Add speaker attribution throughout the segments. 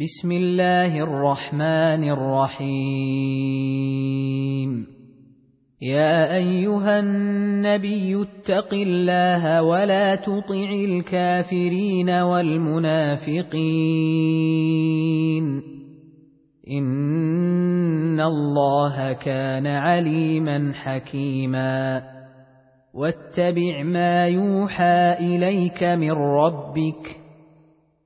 Speaker 1: بسم الله الرحمن الرحيم. يا أيها النبي اتق الله ولا تطع الكافرين والمنافقين. إن الله كان عليما حكيما. واتبع ما يوحى إليك من ربك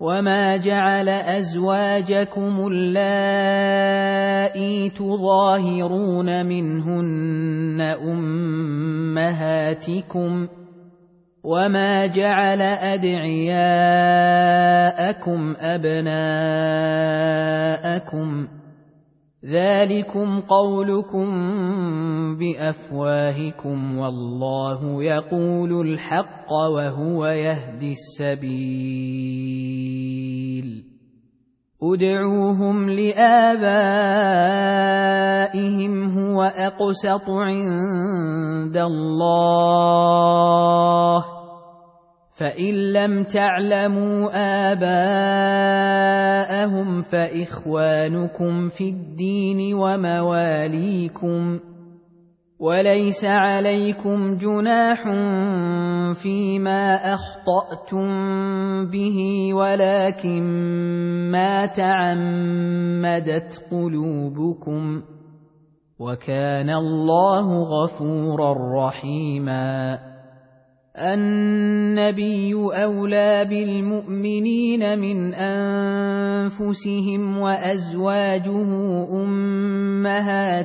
Speaker 1: وما جعل ازواجكم اللائي تظاهرون منهن امهاتكم وما جعل ادعياءكم ابناءكم ذلكم قولكم بافواهكم والله يقول الحق وهو يهدي السبيل ادعوهم لابائهم هو اقسط عند الله فإن لم تعلموا آباءهم فإخوانكم في الدين ومواليكم وليس عليكم جناح فيما أخطأتم به ولكن ما تعمدت قلوبكم وكان الله غفورا رحيما. النبي أولى بالمؤمنين من أنفسهم وأزواجه أمهاتهم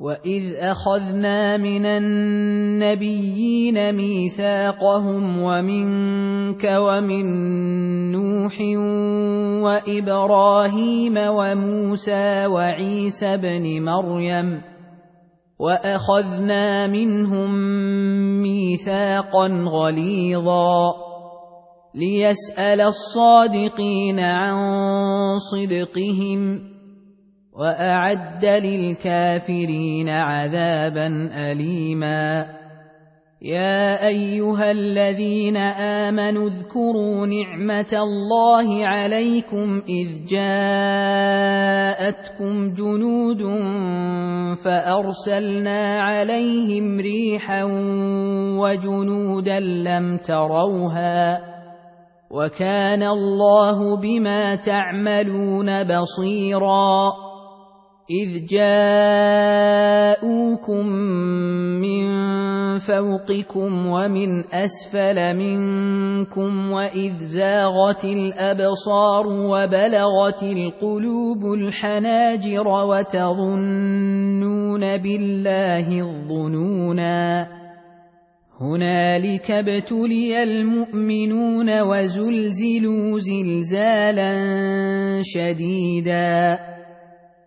Speaker 1: واذ اخذنا من النبيين ميثاقهم ومنك ومن نوح وابراهيم وموسى وعيسى بن مريم واخذنا منهم ميثاقا غليظا ليسال الصادقين عن صدقهم وأعد للكافرين عذابا أليما. يا أيها الذين آمنوا اذكروا نعمة الله عليكم إذ جاءتكم جنود فأرسلنا عليهم ريحا وجنودا لم تروها. وكان الله بما تعملون بصيرا. إذ جاءوكم من فوقكم ومن أسفل منكم وإذ زاغت الأبصار وبلغت القلوب الحناجر وتظنون بالله الظنونا هنالك ابتلي المؤمنون وزلزلوا زلزالا شديدا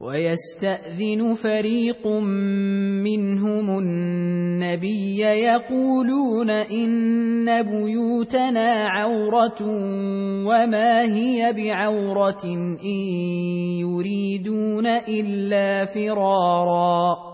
Speaker 1: ويستأذن فريق منهم النبي يقولون إن بيوتنا عورة وما هي بعورة إن يريدون إلا فرارا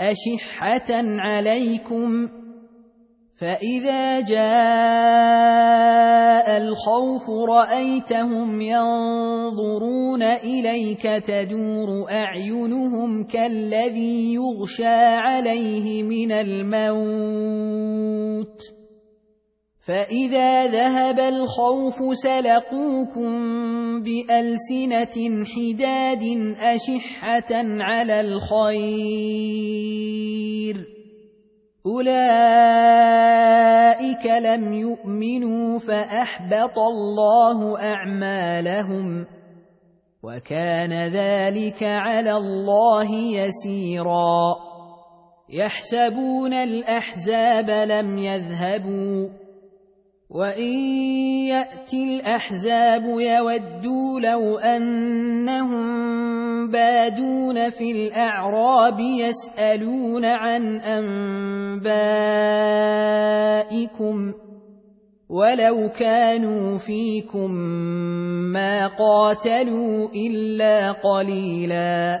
Speaker 1: أشحة عليكم فإذا جاء الخوف رأيتهم ينظرون إليك تدور أعينهم كالذي يغشى عليه من الموت فاذا ذهب الخوف سلقوكم بالسنه حداد اشحه على الخير اولئك لم يؤمنوا فاحبط الله اعمالهم وكان ذلك على الله يسيرا يحسبون الاحزاب لم يذهبوا وان ياتي الاحزاب يودوا لو انهم بادون في الاعراب يسالون عن انبائكم ولو كانوا فيكم ما قاتلوا الا قليلا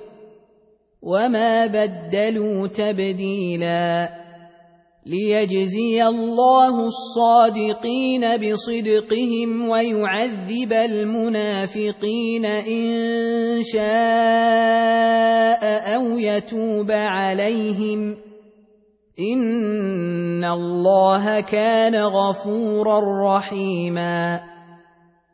Speaker 1: وما بدلوا تبديلا ليجزي الله الصادقين بصدقهم ويعذب المنافقين ان شاء أو يتوب عليهم ان الله كان غفورا رحيما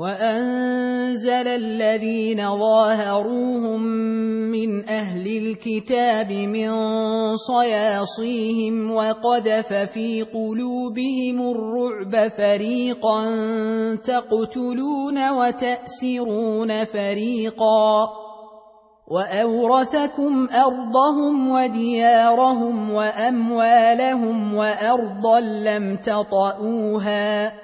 Speaker 1: وأنزل الذين ظاهروهم من أهل الكتاب من صياصيهم وقذف في قلوبهم الرعب فريقا تقتلون وتأسرون فريقا وأورثكم أرضهم وديارهم وأموالهم وأرضا لم تطئوها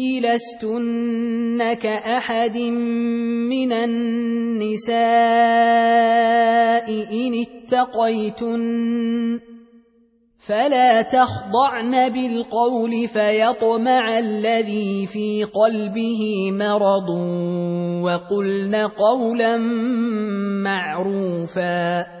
Speaker 1: لستن كاحد من النساء ان اتقيتن فلا تخضعن بالقول فيطمع الذي في قلبه مرض وقلن قولا معروفا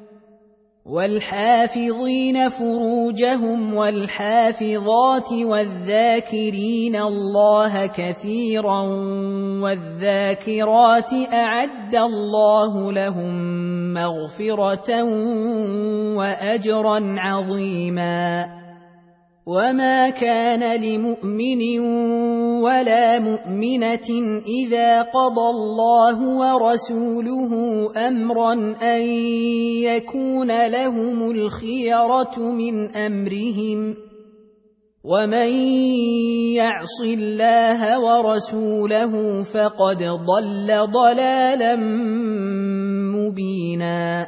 Speaker 1: والحافظين فروجهم والحافظات والذاكرين الله كثيرا والذاكرات اعد الله لهم مغفره واجرا عظيما وما كان لمؤمن ولا مؤمنه اذا قضى الله ورسوله امرا ان يكون لهم الخيره من امرهم ومن يعص الله ورسوله فقد ضل ضلالا مبينا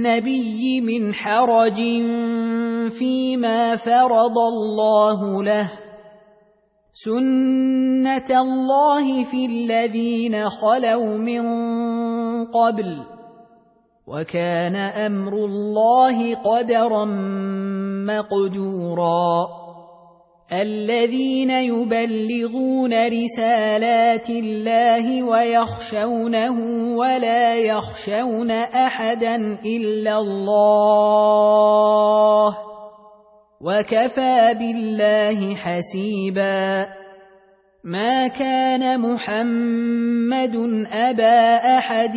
Speaker 1: النبي من حرج فيما فرض الله له. سنة الله في الذين خلوا من قبل. وكان أمر الله قدرا مقدورا. الذين يبلغون رسالات الله ويخشونه ولا يخشون أحدا إلا الله وكفى بالله حسيبا ما كان محمد أبا أحد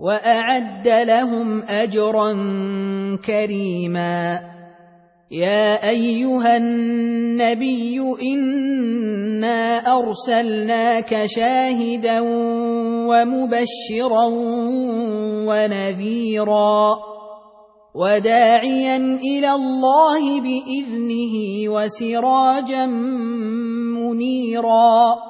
Speaker 1: وأعد لهم أجرا كريما. يا أيها النبي إنا أرسلناك شاهدا ومبشرا ونذيرا. وداعيا إلى الله بإذنه وسراجا منيرا.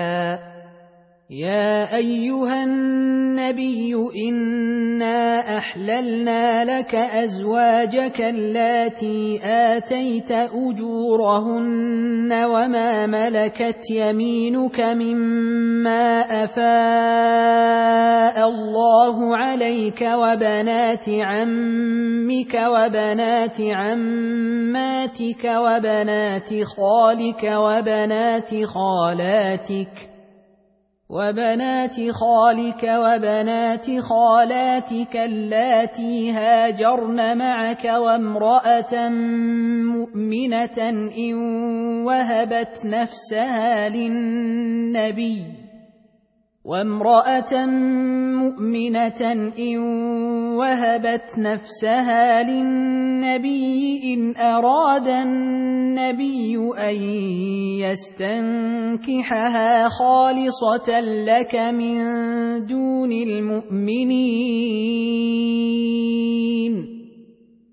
Speaker 1: شيئا. يا أيها النبي إنا أحللنا لك أزواجك اللاتي آتيت أجورهن وما ملكت يمينك مما أفاء الله عليك وبنات عمك وبنات عماتك وبنات خالك وبنات خالاتك. وبنات خالك وبنات خالاتك اللاتي هاجرن معك وامرأة مؤمنة إن وهبت نفسها للنبي وامرأة مؤمنة إن وهبت نفسها للنبي إن أراد النبي أن يستنكحها خالصة لك من دون المؤمنين.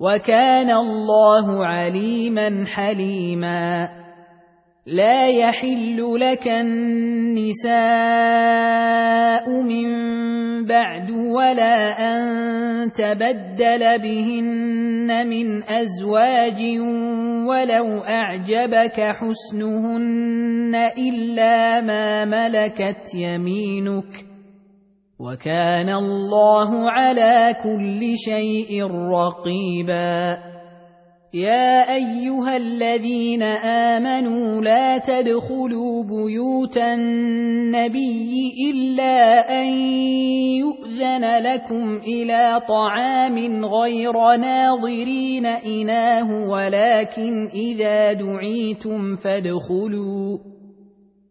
Speaker 1: وكان الله عليما حليما. لا يحل لك النساء من بعد ولا أن تبدل بهن من أزواج ولو أعجبك حسنهن إلا ما ملكت يمينك. وكان الله على كل شيء رقيبا. يا أيها الذين آمنوا لا تدخلوا بيوت النبي إلا أن يؤذن لكم إلى طعام غير ناظرين إناه ولكن إذا دعيتم فادخلوا.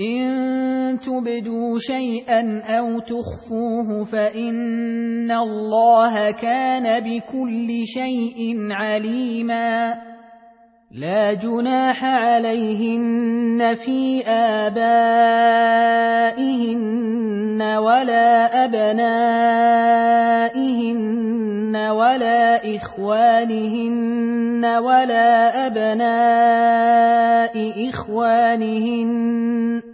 Speaker 1: إن تبدوا شيئا أو تخفوه فإن الله كان بكل شيء عليما لا جناح عليهن في آبائهن ولا أبنائهن ولا إخوانهن ولا أبناء إخوانهن.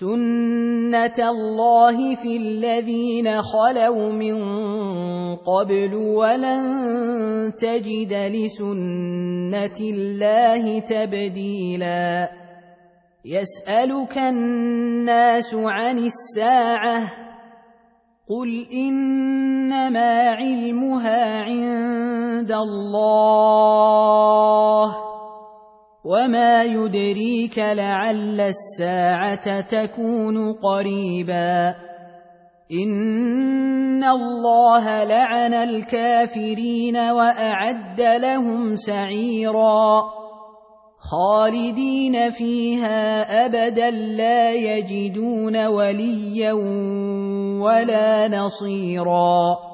Speaker 1: سنه الله في الذين خلوا من قبل ولن تجد لسنه الله تبديلا يسالك الناس عن الساعة قل انما علمها عند الله وما يدريك لعل الساعة تكون قريبا ان الله لعن الكافرين واعد لهم سعيرا خالدين فيها ابدا لا يجدون وليا ولا نصيرا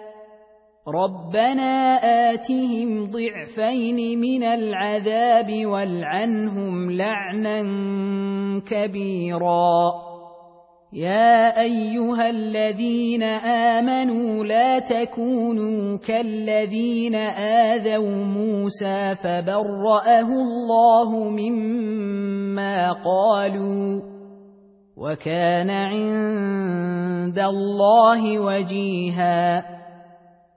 Speaker 1: ربنا آتهم ضعفين من العذاب والعنهم لعنا كبيرا يا ايها الذين امنوا لا تكونوا كالذين اذوا موسى فبراه الله مما قالوا وكان عند الله وجيها